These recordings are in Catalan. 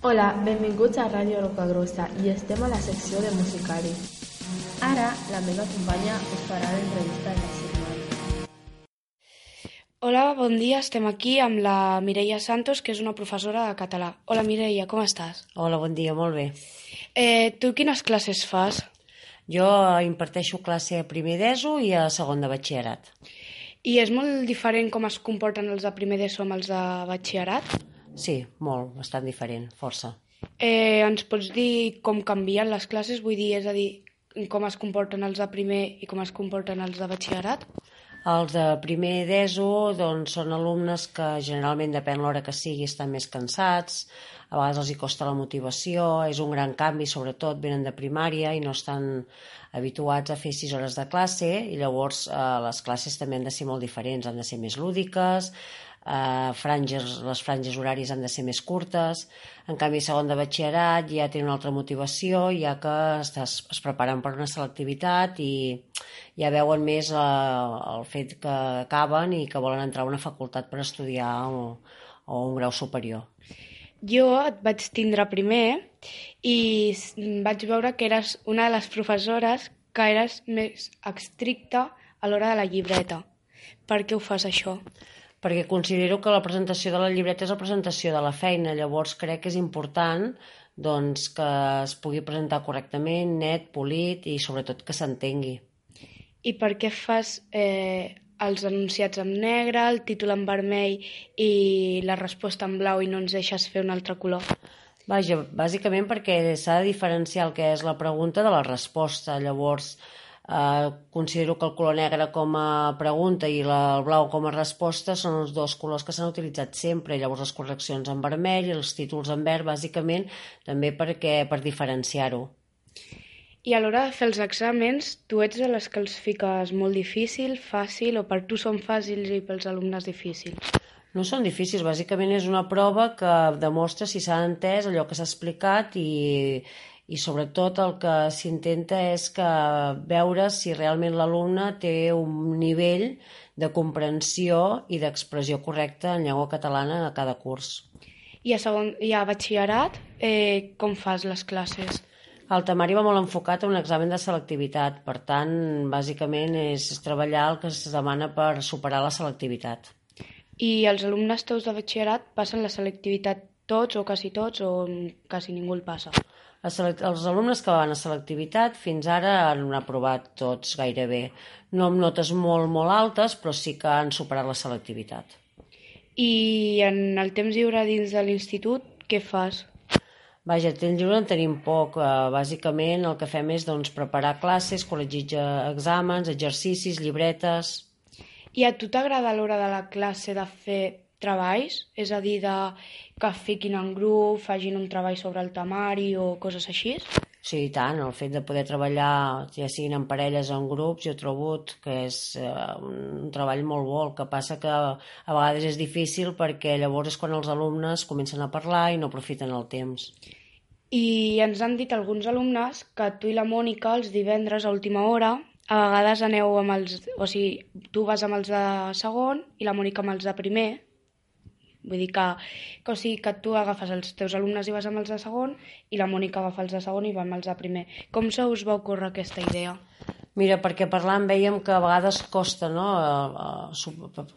Hola, benvinguts a Ràdio Rocagrossa i estem a la secció de Musicari. Ara, la meva companya us farà l'entrevista de la setmana. Hola, bon dia. Estem aquí amb la Mireia Santos, que és una professora de català. Hola, Mireia, com estàs? Hola, bon dia, molt bé. Eh, tu quines classes fas? Jo imparteixo classe a primer d'ESO i a segon de batxillerat. I és molt diferent com es comporten els de primer d'ESO amb els de batxillerat? Sí, molt, bastant diferent, força. Eh, ens pots dir com canvien les classes? Vull dir, és a dir, com es comporten els de primer i com es comporten els de batxillerat? Els de primer d'ESO doncs, són alumnes que generalment, depèn l'hora que sigui, estan més cansats, a vegades els hi costa la motivació, és un gran canvi, sobretot venen de primària i no estan habituats a fer sis hores de classe i llavors eh, les classes també han de ser molt diferents, han de ser més lúdiques, eh, franges, les franges horàries han de ser més curtes, en canvi segon de batxillerat ja tenen una altra motivació, ja que estàs, es preparen per una selectivitat i ja veuen més eh, el fet que acaben i que volen entrar a una facultat per estudiar o, o un grau superior. Jo et vaig tindre primer i vaig veure que eres una de les professores que eres més estricta a l'hora de la llibreta. Per què ho fas, això? Perquè considero que la presentació de la llibreta és la presentació de la feina, llavors crec que és important doncs, que es pugui presentar correctament, net, polit i sobretot que s'entengui. I per què fas eh, els enunciats en negre, el títol en vermell i la resposta en blau i no ens deixes fer un altre color? Vaja, bàsicament perquè s'ha de diferenciar el que és la pregunta de la resposta. Llavors, considero que el color negre com a pregunta i la, el blau com a resposta són els dos colors que s'han utilitzat sempre. Llavors, les correccions en vermell i els títols en verd, bàsicament, també perquè per diferenciar-ho. I a l'hora de fer els exàmens, tu ets de les que els fiques molt difícil, fàcil, o per tu són fàcils i pels alumnes difícils? No són difícils, bàsicament és una prova que demostra si s'ha entès allò que s'ha explicat i, i sobretot el que s'intenta és que veure si realment l'alumne té un nivell de comprensió i d'expressió correcta en llengua catalana a cada curs. I a, segon, i a batxillerat, eh, com fas les classes? El temari va molt enfocat a un examen de selectivitat, per tant, bàsicament és treballar el que es demana per superar la selectivitat. I els alumnes teus de batxillerat passen la selectivitat tots o quasi tots o quasi ningú el passa? Els alumnes que van a selectivitat fins ara han aprovat tots gairebé. No amb notes molt, molt altes, però sí que han superat la selectivitat. I en el temps lliure dins de l'institut, què fas? Vaja, temps lliure en tenim poc. Eh, bàsicament el que fem és doncs, preparar classes, corregir eh, exàmens, exercicis, llibretes... I a tu t'agrada l'hora de la classe de fer treballs? És a dir, de que fiquin en grup, facin un treball sobre el temari o coses així? Sí, i tant, el fet de poder treballar, ja siguin en parelles o en grups, jo trobo que és eh, un treball molt bo. El que passa que a vegades és difícil perquè llavors és quan els alumnes comencen a parlar i no aprofiten el temps. I ens han dit alguns alumnes que tu i la Mònica els divendres a última hora a vegades aneu amb els... O sigui, tu vas amb els de segon i la Mònica amb els de primer. Vull dir que, que, o sigui, que tu agafes els teus alumnes i vas amb els de segon i la Mònica agafa els de segon i va amb els de primer. Com se us va ocórrer aquesta idea? Mira, perquè parlant veiem que a vegades costa no,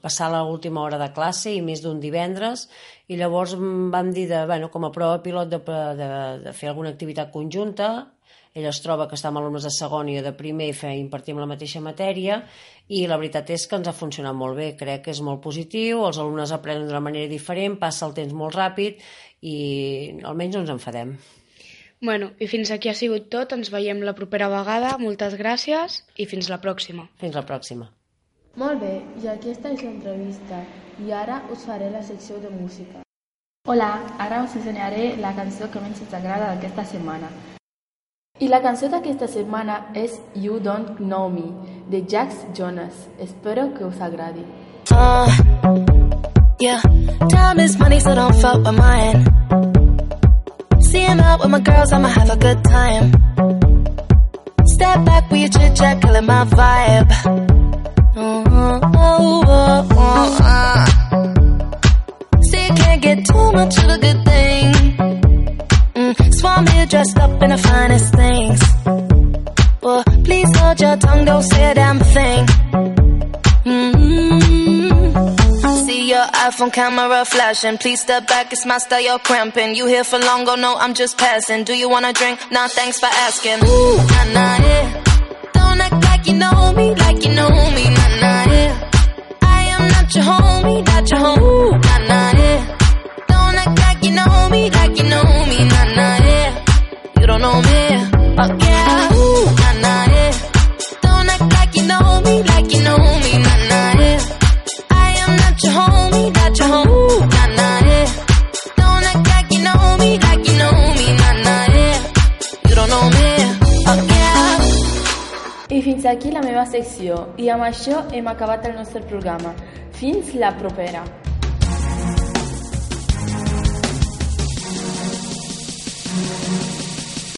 passar l'última hora de classe i més d'un divendres i llavors vam dir, de, bueno, com a prova pilot de, de, de fer alguna activitat conjunta ell es troba que està amb alumnes de segon i de primer i fe, impartim la mateixa matèria i la veritat és que ens ha funcionat molt bé, crec que és molt positiu, els alumnes aprenen d'una manera diferent, passa el temps molt ràpid i almenys no ens enfadem. Bueno, i fins aquí ha sigut tot. Ens veiem la propera vegada. Moltes gràcies i fins la pròxima. Fins la pròxima. Molt bé, i aquí està l'entrevista. I ara us faré la secció de música. Hola, ara us ensenyaré la cançó que menys ens agrada d'aquesta setmana. I la cançó d'aquesta setmana és You Don't Know Me, de Jax Jonas. Espero que us agradi. Uh, yeah, time is money, so don't fuck with mine. Him out with my girls, I'ma have a good time. Step back with your chit chat, killing my vibe. Uh, oh, oh, oh, uh. See, you can't get too much of a good thing. Mm, swan here dressed up in the finest things. Well, please hold your tongue, don't say a damn thing. Mm-hmm. IPhone camera flashing. Please step back, it's my style, you're cramping. You here for long, go no, I'm just passing. Do you wanna drink? Nah, thanks for asking. Ooh, nah, nah, yeah. Don't act like you know me, like you know me, nah, nah, yeah. I am not your homie, not your homie, nah, nah, yeah. Don't act like you know me, like you know me, I fins aquí la meva secció. I amb això hem acabat el nostre programa. Fins la propera.